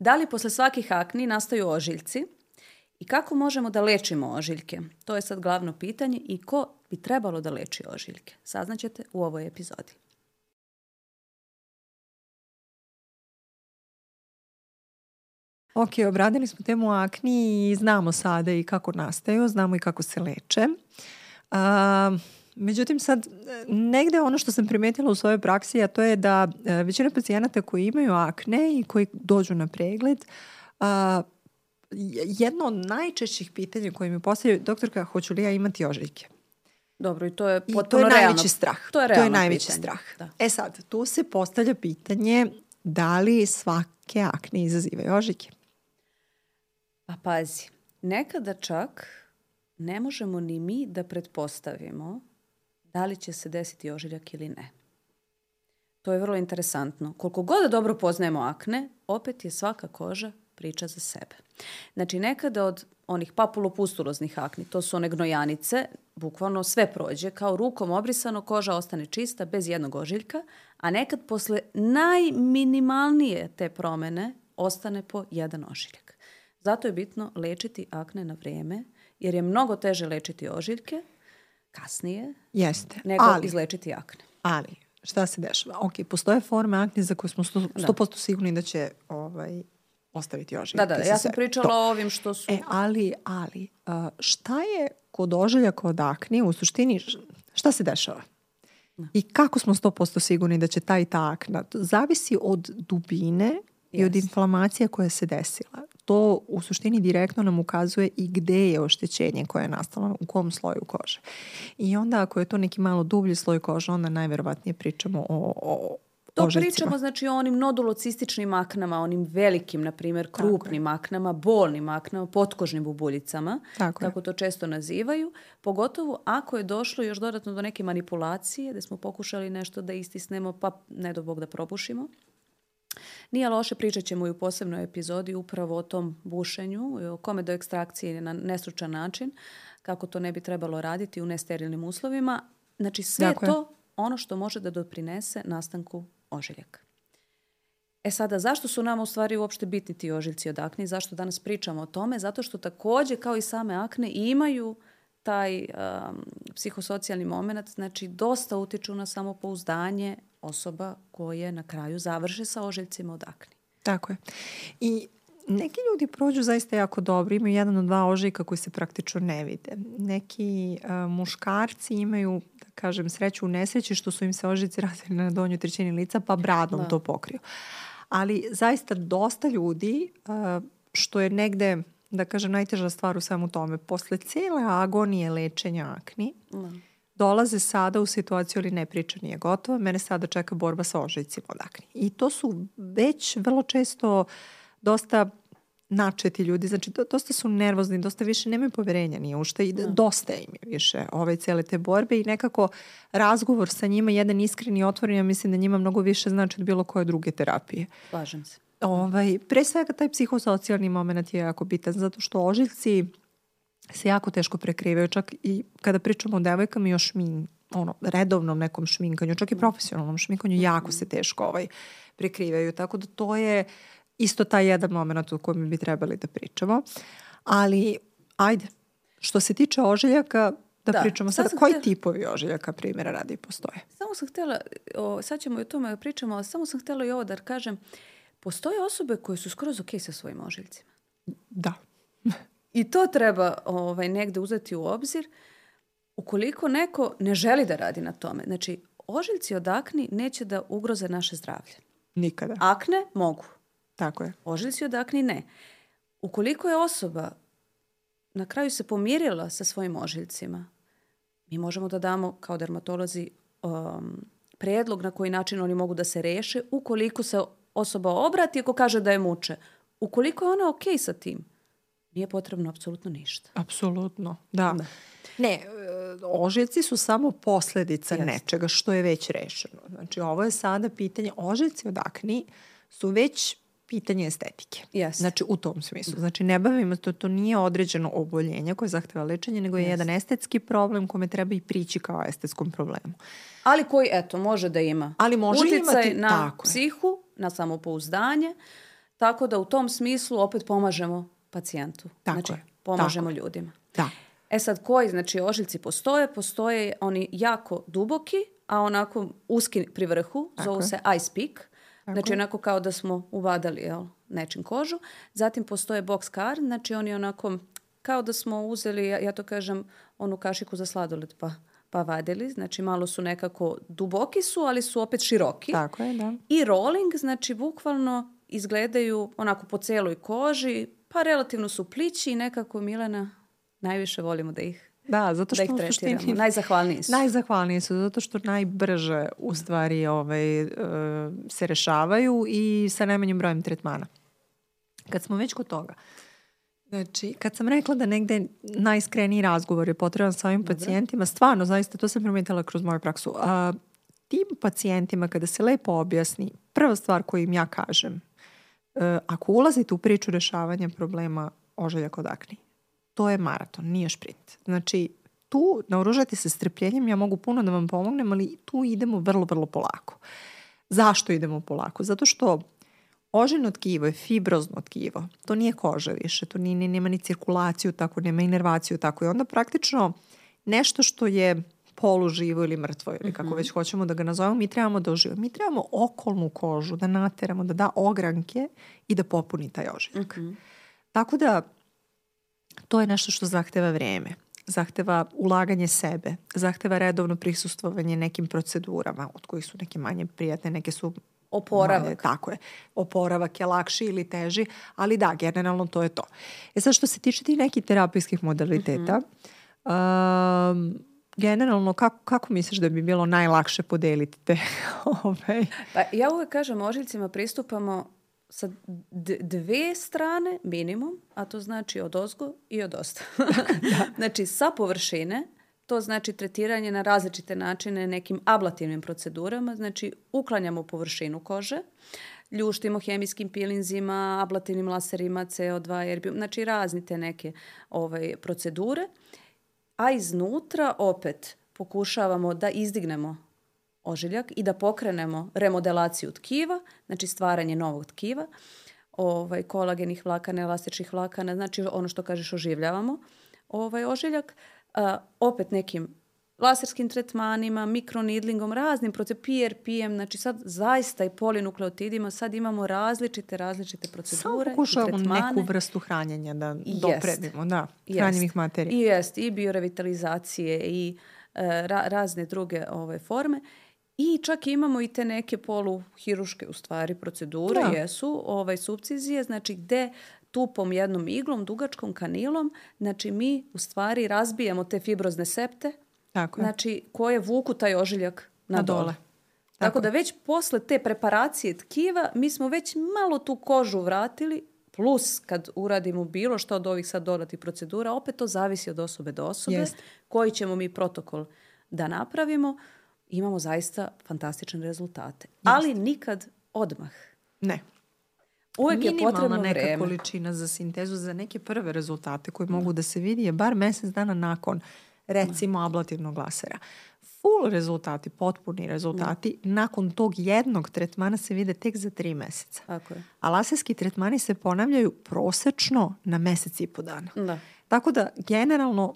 Da li posle svakih akni nastaju ožiljci? I kako možemo da lečimo ožiljke? To je sad glavno pitanje i ko bi trebalo da leči ožiljke? Saznaćete u ovoj epizodi. Ok, obradili smo temu akni i znamo sada i kako nastaju, znamo i kako se leče. Uh, Međutim, sad, negde ono što sam primetila u svojoj praksi, a to je da e, većina pacijenata koji imaju akne i koji dođu na pregled, a, jedno od najčešćih pitanja koje mi postavljaju, doktorka, hoću li ja imati ožiljke? Dobro, i to je potpuno I to je realno. najveći strah. To je, to je najveći pitanje. strah. Da. E sad, tu se postavlja pitanje da li svake akne izazivaju ožiljke? Pa pazi, nekada čak ne možemo ni mi da pretpostavimo da li će se desiti ožiljak ili ne. To je vrlo interesantno. Koliko god da dobro poznajemo akne, opet je svaka koža priča za sebe. Znači, nekada od onih papulopustuloznih akni, to su one gnojanice, bukvalno sve prođe, kao rukom obrisano, koža ostane čista, bez jednog ožiljka, a nekad posle najminimalnije te promene ostane po jedan ožiljak. Zato je bitno lečiti akne na vrijeme, jer je mnogo teže lečiti ožiljke kasnije Jeste. nego ali, izlečiti akne. ali, šta se dešava? Ok, postoje forme akne za koje smo 100%, 100% sigurni da će ovaj, ostaviti ožiljke. Da, da, ja sam pričala To. o ovim što su... E, ali, ali, šta je kod ožiljaka od akne, u suštini, šta se dešava? I kako smo 100% sigurni da će ta i ta akna? Zavisi od dubine i od Jeste. inflamacije koja se desila. To u suštini direktno nam ukazuje i gde je oštećenje koje je nastalo, u kom sloju kože. I onda ako je to neki malo dublji sloj kože, onda najverovatnije pričamo o, o To ožiljcima. pričamo znači o onim nodulocističnim aknama, onim velikim, na primjer, krupnim aknama, bolnim aknama, potkožnim bubuljicama, Tako je. kako to često nazivaju, pogotovo ako je došlo još dodatno do neke manipulacije, da smo pokušali nešto da istisnemo, pa ne do Bog da probušimo. Nije loše, pričat ćemo i u posebnoj epizodi upravo o tom bušenju, o kome do ekstrakcije na nestručan način, kako to ne bi trebalo raditi u nesterilnim uslovima. Znači sve je. to ono što može da doprinese nastanku ožiljaka. E sada, zašto su nam u stvari uopšte bitni ti ožiljci od akne i zašto danas pričamo o tome? Zato što takođe, kao i same akne, imaju taj um, psihosocijalni moment, znači dosta utiču na samopouzdanje osoba koje na kraju završe sa ožiljcima od akne. Tako je. I neki ljudi prođu zaista jako dobro, imaju jedan od dva ožiljka koji se praktično ne vide. Neki uh, muškarci imaju, da kažem, sreću u nesreći što su im se ožiljci razvili na donjoj trećini lica, pa bradom Da. to pokriju. Ali zaista dosta ljudi, uh, što je negde, da kažem, najteža stvar u svemu tome, posle cele agonije lečenja akni, Da. Dolaze sada u situaciju ali ne priča nije gotova, mene sada čeka borba sa ožiljcima od akne. I to su već vrlo često dosta načeti ljudi, znači do, dosta su nervozni, dosta više nemaju poverenja ni u šta i da. dosta im je više ove cele te borbe i nekako razgovor sa njima, jedan iskren i otvoren, ja mislim da njima mnogo više znači od bilo koje druge terapije. Slažem se. Ovaj, pre svega taj psihosocijalni moment je jako bitan zato što ožiljci se jako teško prekrivaju, čak i kada pričamo o devojkama i o šmin, ono, redovnom nekom šminkanju, čak i profesionalnom šminkanju, jako se teško ovaj, prekrivaju. Tako da to je isto taj jedan moment o kojem bi trebali da pričamo. Ali, ajde, što se tiče ožiljaka, da, Da, pričamo sad sada, sam koji htjela- tipovi ožiljaka primjera radi postoje? Samo sam htjela, o, sad ćemo i o tome da pričamo, ali samo sam htjela i ovo da kažem. Postoje osobe koje su skroz ok sa svojim ožiljcima. Da. I to treba ovaj, negde uzeti u obzir ukoliko neko ne želi da radi na tome. Znači, ožiljci od akni neće da ugroze naše zdravlje. Nikada. Akne mogu, Tako je. ožiljci od akni ne. Ukoliko je osoba na kraju se pomirila sa svojim ožiljcima, mi možemo da damo kao dermatolozi um, predlog na koji način oni mogu da se reše ukoliko se osoba obrati ako kaže da je muče. Ukoliko je ona ok sa tim, nije potrebno apsolutno ništa. Apsolutno, da. Da. Ne, e, ožiljci su samo posledica Jeste. nečega što je već rešeno. Znači, ovo je sada pitanje, ožiljci od akni su već pitanje estetike. Jeste. Znači, u tom smislu. Znači, ne bavimo to, to nije određeno oboljenje koje zahteva lečenje, nego je jedan estetski problem kome treba i prići kao estetskom problemu. Ali koji, eto, može da ima Ali može uticaj imati- na tako je. psihu, na samopouzdanje Tako da u tom smislu opet pomažemo pacijentu. Tako znači, je. pomažemo Tako ljudima. Da. E sad, koji znači ožiljci postoje? Postoje oni jako duboki, a onako uski pri vrhu, Tako zovu je. se ice pick. Znači je. onako kao da smo uvadali jel, nečim kožu. Zatim postoje box car, znači oni onako kao da smo uzeli, ja, ja to kažem, onu kašiku za sladoled pa, pa vadili. Znači malo su nekako duboki su, ali su opet široki. Tako je, da. I rolling, znači bukvalno izgledaju onako po celoj koži, pa relativno su plići i nekako Milena najviše volimo da ih, Da, zato da što ih u tretiramo. suštini Najzahvalniji su. Najzahvalniji su zato što najbrže u stvari ovaj, e, se rešavaju i sa najmanjim brojem tretmana. Kad smo već kod toga, znači kad sam rekla da negde najiskreniji razgovor je potreban sa ovim pacijentima, stvarno, zaista, to sam primetila kroz moju praksu, a, tim pacijentima kada se lepo objasni, prva stvar koju im ja kažem, ako ulazite u priču rešavanja problema oželja kod akni, to je maraton, nije šprint. Znači, tu naoružajte se strpljenjem, ja mogu puno da vam pomognem, ali tu idemo vrlo, vrlo polako. Zašto idemo polako? Zato što ožiljno tkivo je fibrozno tkivo. To nije koža više, to nije, nema ni cirkulaciju tako, nema inervaciju tako. I onda praktično nešto što je poluživo ili mrtvo ili kako već hoćemo da ga nazovemo, mi trebamo da oživimo. Mi trebamo okolnu kožu da nateramo, da da ogranke i da popuni taj ožiljak. Tako da to je nešto što zahteva vreme zahteva ulaganje sebe, zahteva redovno prisustvovanje nekim procedurama, od kojih su neke manje prijatne, neke su Oporavak. manje, tako je. Oporavak je lakši ili teži, ali da, generalno to je to. E sad što se tiče tih nekih terapijskih modaliteta, um, generalno kako, kako misliš da bi bilo najlakše podeliti te ovaj, Pa ja uvek kažem, ožiljcima pristupamo sa dve strane minimum, a to znači od ozgo i od osta. Znači sa površine, to znači tretiranje na različite načine nekim ablativnim procedurama, znači uklanjamo površinu kože, ljuštimo hemijskim pilinzima, ablativnim laserima, CO2, erbium, znači razni te neke ovaj, procedure, a iznutra opet pokušavamo da izdignemo ožiljak i da pokrenemo remodelaciju tkiva, znači stvaranje novog tkiva, ovaj, kolagenih vlakana, elastičnih vlakana, znači ono što kažeš oživljavamo ovaj ožiljak, a, opet nekim laserskim tretmanima, mikronidlingom, raznim procedurama, PRP-em, znači sad zaista i polinukleotidima, sad imamo različite, različite Samo procedure i pokušavamo neku vrstu hranjenja da Jest. dopredimo, da, hranjivih materija. I jest, i biorevitalizacije i e, ra- razne druge ove forme. I čak imamo i te neke poluhiruške u stvari procedure, Da. jesu, ovaj, subcizije, znači gde tupom jednom iglom, dugačkom kanilom, znači mi u stvari razbijamo te fibrozne septe, Tako je. znači koje vuku taj ožiljak na, Na dole. dole. Tako, Tako da već posle te preparacije tkiva mi smo već malo tu kožu vratili, plus kad uradimo bilo što od ovih sad dodatih procedura, opet to zavisi od osobe do osobe, Jest. koji ćemo mi protokol da napravimo, imamo zaista fantastične rezultate. Ali nikad odmah. Ne. Uvek je Minimalna potrebno neka vreme. količina za sintezu za neke prve rezultate koji mogu da se vidi je bar mesec dana nakon recimo ablativnog lasera. Full rezultati, potpuni rezultati, nakon tog jednog tretmana se vide tek za tri meseca. Tako je. A laserski tretmani se ponavljaju prosečno na mesec i po dana. Da. Tako da, generalno,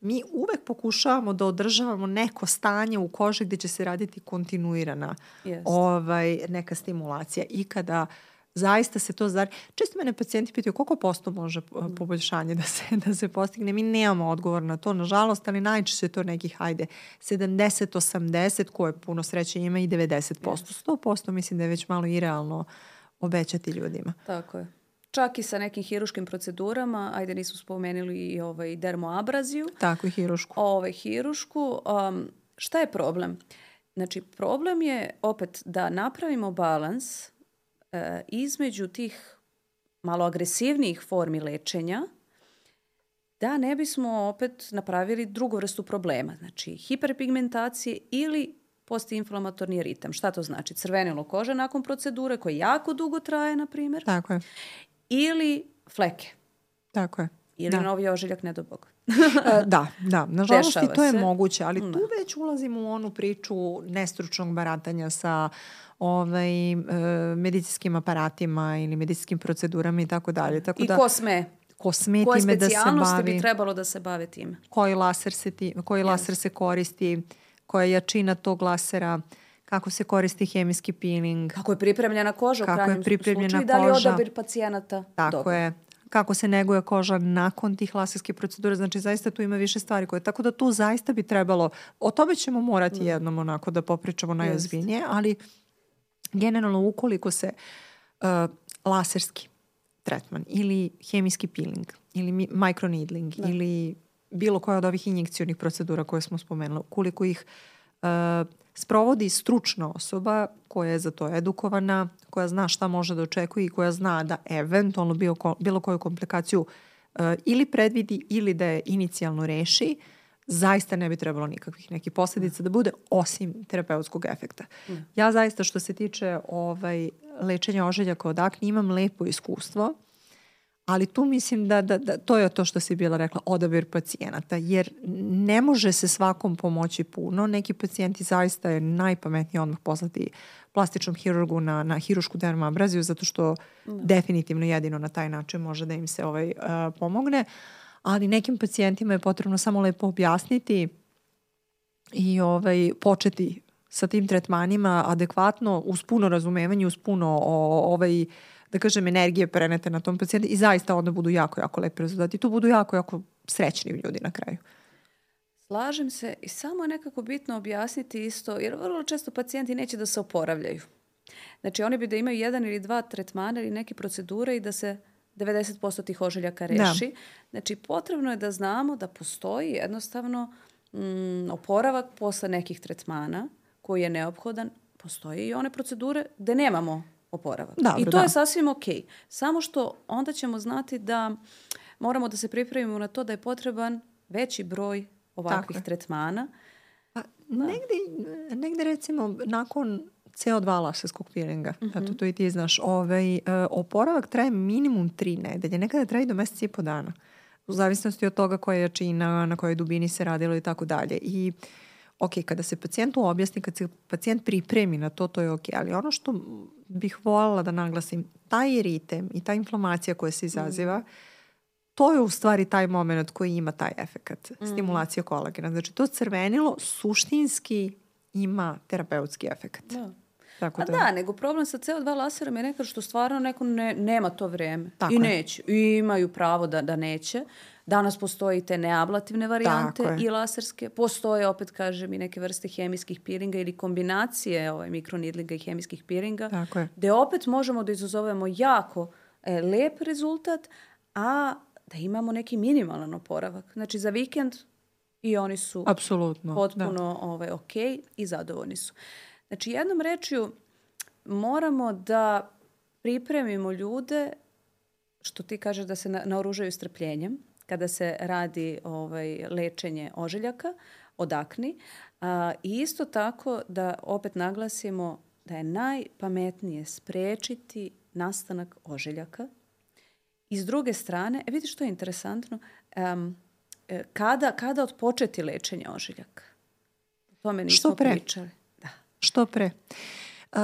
mi uvek pokušavamo da održavamo neko stanje u koži gde će se raditi kontinuirana Jest. ovaj, neka stimulacija. I kada zaista se to zar... Često mene pacijenti pitaju koliko posto može uh, poboljšanje da se, da se postigne. Mi nemamo odgovor na to, nažalost, ali najčešće je to nekih, ajde, 70, 80, koje puno sreće ima i 90%. 100% mislim da je već malo irealno obećati ljudima. Tako je. Čak i sa nekim hiruškim procedurama, ajde nismo spomenuli i ovaj dermoabraziju, Tako i hirušku. ovaj, hirušku. Um, šta je problem? Znači, problem je opet da napravimo balans e, između tih malo agresivnijih formi lečenja da ne bismo opet napravili drugu vrstu problema. Znači, hiperpigmentacije ili postinflamatorni ritam. Šta to znači? Crvenilo kože nakon procedure koje jako dugo traje, na primjer, Tako je. ili fleke Tako je. ili Da. novi ožiljak, ne do Bog. E, da, da. Nažalost i to je se. moguće, ali tu Da. već ulazimo u onu priču nestručnog baratanja sa ovaj, e, medicinskim aparatima ili medicinskim procedurama i tako dalje. Tako I da, ko sme? ko sme Koje time da se bavi, bi trebalo da se bave time? koji laser se, ti, koji laser se koristi, koja je jačina tog lasera, kako se koristi hemijski peeling, Kako je pripremljena koža Kako u je krajnjem pripremljena slučaju i da li je koža. odabir pacijenata Tako dobar. je. Kako se neguje koža nakon tih laserskih procedura. Znači, zaista tu ima više stvari koje... Tako da tu zaista bi trebalo... O tome ćemo morati jednom onako da popričamo najozbiljnije, ali generalno ukoliko se uh, laserski tretman ili hemijski peeling ili mi- microneedling ili bilo koja od ovih injekcionih procedura koje smo spomenuli, ukoliko ih uh, sprovodi stručna osoba koja je za to edukovana, koja zna šta može da očekuje i koja zna da eventualno bilo, ko- bilo koju komplikaciju uh, ili predvidi ili da je inicijalno reši, zaista ne bi trebalo nikakvih nekih posljedica da bude osim terapeutskog efekta. Ja zaista što se tiče ovaj, lečenja ožiljaka od akne imam lepo iskustvo, ali tu mislim da, da, da to je to što si bila rekla, odabir pacijenata, jer ne može se svakom pomoći puno. Neki pacijenti zaista je najpametnije odmah poslati plastičnom hirurgu na, na hirušku dermabraziju, zato što definitivno jedino na taj način može da im se ovaj, uh, pomogne. Ali nekim pacijentima je potrebno samo lepo objasniti i ovaj, početi sa tim tretmanima adekvatno, uz puno razumevanje, uz puno o, ovaj, da kažem, energije prenete na tom pacijentu i zaista onda budu jako, jako lepi rezultati. Tu budu jako, jako srećni ljudi na kraju. Slažem se i samo je nekako bitno objasniti isto, jer vrlo često pacijenti neće da se oporavljaju. Znači oni bi da imaju jedan ili dva tretmana ili neke procedure i da se 90% tih ožiljaka reši. Znači potrebno je da znamo da postoji jednostavno mm, oporavak posle nekih tretmana koji je neophodan. Postoje i one procedure gde nemamo oporavak. Dobro, I to da. je sasvim ok. Samo što onda ćemo znati da moramo da se pripremimo na to da je potreban veći broj ovakvih je. tretmana. Pa negde, negde recimo nakon CO2 laserskog peelinga, eto to i ti znaš, ovaj, e, oporavak traje minimum tri nedelje, nekada traje do meseca i po dana. U zavisnosti od toga koja je jačina, na kojoj dubini se radilo i tako dalje. I ok, kada se pacijentu objasni, kad se pacijent pripremi na to, to je ok. Ali ono što bih voljela da naglasim, taj eritem i ta inflamacija koja se izaziva, to je u stvari taj moment koji ima taj efekat, stimulacija kolagena. Znači to crvenilo suštinski ima terapeutski efekat. Da. Tako A da, da, nego problem sa CO2 laserom je nekad što stvarno neko ne, nema to vreme. Tako I je. neće. I imaju pravo da, da neće. Danas postoji te neablativne varijante i laserske. Postoje, opet kažem, i neke vrste hemijskih piringa ili kombinacije ovaj, mikronidlinga i hemijskih piringa. Tako je. Gde opet možemo da izazovemo jako e, lep rezultat, a da imamo neki minimalan oporavak. Znači za vikend i oni su apsolutno. potpuno ovaj, ok i zadovoljni su. Znači, jednom rečju moramo da pripremimo ljude, što ti kažeš da se na, naoružaju strpljenjem, kada se radi ovaj, lečenje ožiljaka od akni. A, I isto tako da opet naglasimo da je najpametnije sprečiti nastanak ožiljaka. I s druge strane, e, vidiš što je interesantno, e, kada, kada odpočeti lečenje ožiljaka? O tome nismo Što pre. pričali. Da. Što pre? Uh,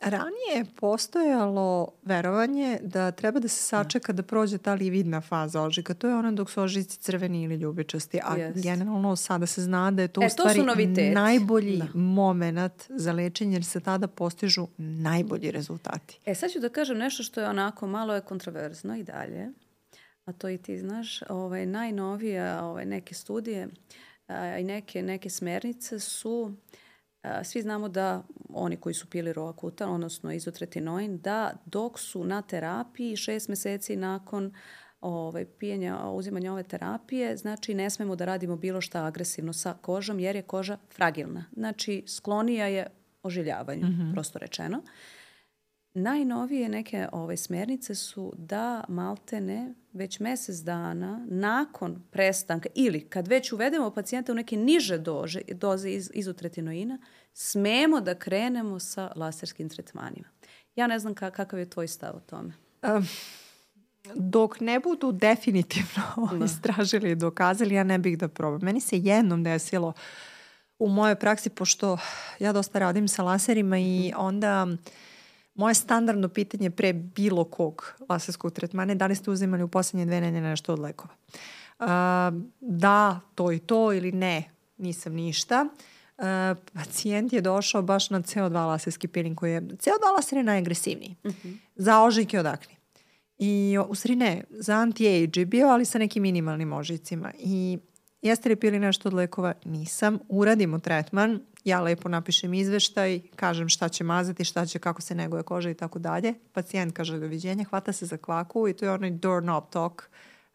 ranije je postojalo verovanje da treba da se sačeka da prođe ta lividna faza ožiljka. To je ona dok su ožiljci crveni ili ljubičasti. A Jest. generalno sada se zna da je to E, u to stvari noviteti. najbolji Da. moment za lečenje jer se tada postižu najbolji rezultati. E, sad ću da kažem nešto što je onako malo je kontroverzno i dalje, a to i ti znaš. Ovaj, najnovije ovaj, neke studije a, i neke, neke smernice su, a, svi znamo da oni koji su pili roakutan, odnosno izotretinoin, da dok su na terapiji šest meseci nakon ovaj, pijenja, uzimanja ove terapije, znači ne smemo da radimo bilo šta agresivno sa kožom jer je koža fragilna. Znači sklonija je ožiljavanju, prosto rečeno. Najnovije neke ove smernice su da maltene već mesec dana nakon prestanka ili kad već uvedemo pacijenta u neke niže dože, doze iz, izotretinoina, smemo da krenemo sa laserskim tretmanima. Ja ne znam ka, kakav je tvoj stav o tome. Um, dok ne budu definitivno da. istražili i dokazali, ja ne bih da probam. Meni se jednom desilo u mojoj praksi, pošto ja dosta radim sa laserima i onda moje standardno pitanje pre bilo kog laserskog tretmana je da li ste uzimali u poslednje dve nedelje nešto od lekova. Uh, da, to i to ili ne, nisam ništa. Uh, pacijent je došao baš na CO2 laserski peeling koji je, CO2 laser je najagresivniji uh mhm. -huh. za ožiljke od akne. I u stvari ne, za anti-age je bio, ali sa nekim minimalnim ožicima. I jeste li pili nešto od lekova? Nisam. Uradimo tretman, ja lepo napišem izveštaj, kažem šta će mazati, šta će, kako se neguje koža i tako dalje. Pacijent kaže doviđenja, hvata se za kvaku i to je onaj doorknob talk.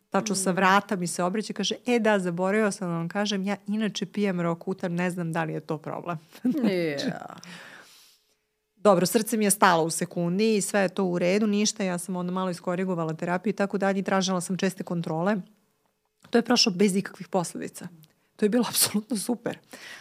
Tačno sa mm. vrata mi se obriče kaže, e da, zaboravio sam da vam kažem, ja inače pijem rokutan, ne znam da li je to problem. yeah. dobro, srce mi je stalo u sekundi i sve je to u redu, ništa, ja sam onda malo iskorigovala terapiju i tako dalje i tražila sam česte kontrole. To je prošlo bez ikakvih posledica. To je bilo apsolutno super.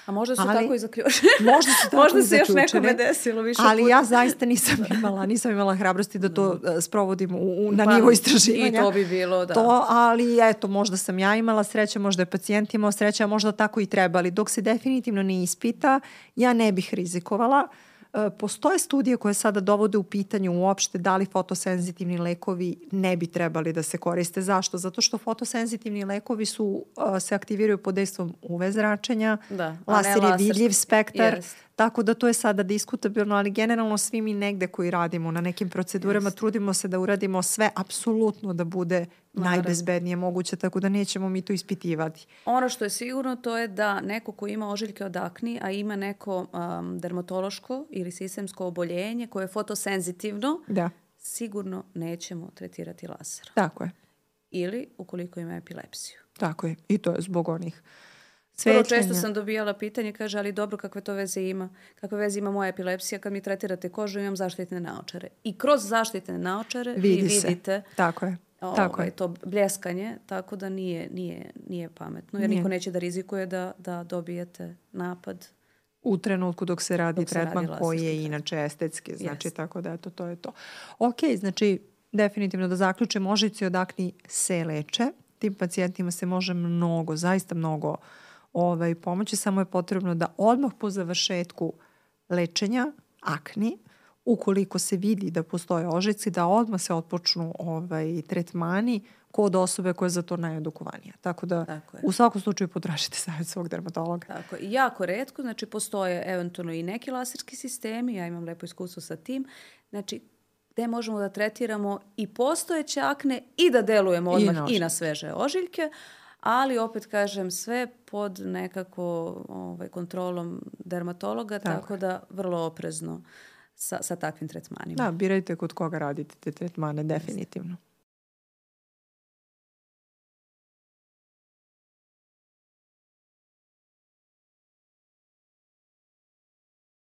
A možda su ali, tako i zaključili. Možda su tako možda se još nekome desilo više Ali puta. ja zaista nisam imala, nisam imala hrabrosti da to uh, sprovodim u, u, na pa, nivo istraživanja. I to bi bilo, da. To, ali eto, možda sam ja imala sreće, možda je pacijent imao sreće, možda tako i treba, ali dok se definitivno ne ispita, ja ne bih rizikovala. Uh, postoje studije koje sada dovode u pitanju uopšte da li fotosenzitivni lekovi ne bi trebali da se koriste. Zašto? Zato što fotosenzitivni lekovi su, uh, se aktiviraju pod dejstvom UV zračenja, da, laser je vidljiv spektar, yes. Tako da to je sada diskutabilno, ali generalno svi mi negde koji radimo na nekim procedurama yes. trudimo se da uradimo sve apsolutno da bude najbezbednije moguće, tako da nećemo mi to ispitivati. Ono što je sigurno to je da neko ko ima ožiljke od akni, a ima neko um, dermatološko ili sistemsko oboljenje koje je fotosenzitivno, da. sigurno nećemo tretirati laserom. Tako je. Ili ukoliko ima epilepsiju. Tako je. I to je zbog onih Svetljenja. Prvo često sam dobijala pitanje, kaže, ali dobro, kakve to veze ima? Kakve veze ima moja epilepsija kad mi tretirate kožu, imam zaštitne naočare. I kroz zaštitne naočare Vidi vi vidite Tako je tako ovaj, je. to bljeskanje, tako da nije, nije, nije pametno, jer nije. niko neće da rizikuje da, da dobijete napad u trenutku dok se radi dok tretman radi koji je inače estetski, znači yes. tako da eto, to je to. Ok, znači definitivno da zaključim, ožici od akni se leče, tim pacijentima se može mnogo, zaista mnogo ovaj, pomoći, samo je potrebno da odmah po završetku lečenja akni ukoliko se vidi da postoje ožici, da odmah se otpočnu ovaj, tretmani kod osobe koja je za to najedukovanija. Tako da Tako u svakom slučaju potražite savjet svog dermatologa. Tako je. Jako redko, znači postoje eventualno i neki laserski sistemi, ja imam lepo iskustvo sa tim, znači gde možemo da tretiramo i postojeće akne i da delujemo odmah i na, i na sveže ožiljke, ali opet kažem sve pod nekako ovaj, kontrolom dermatologa, tako, tako da vrlo oprezno sa, sa takvim tretmanima. Da, birajte kod koga radite te tretmane, definitivno.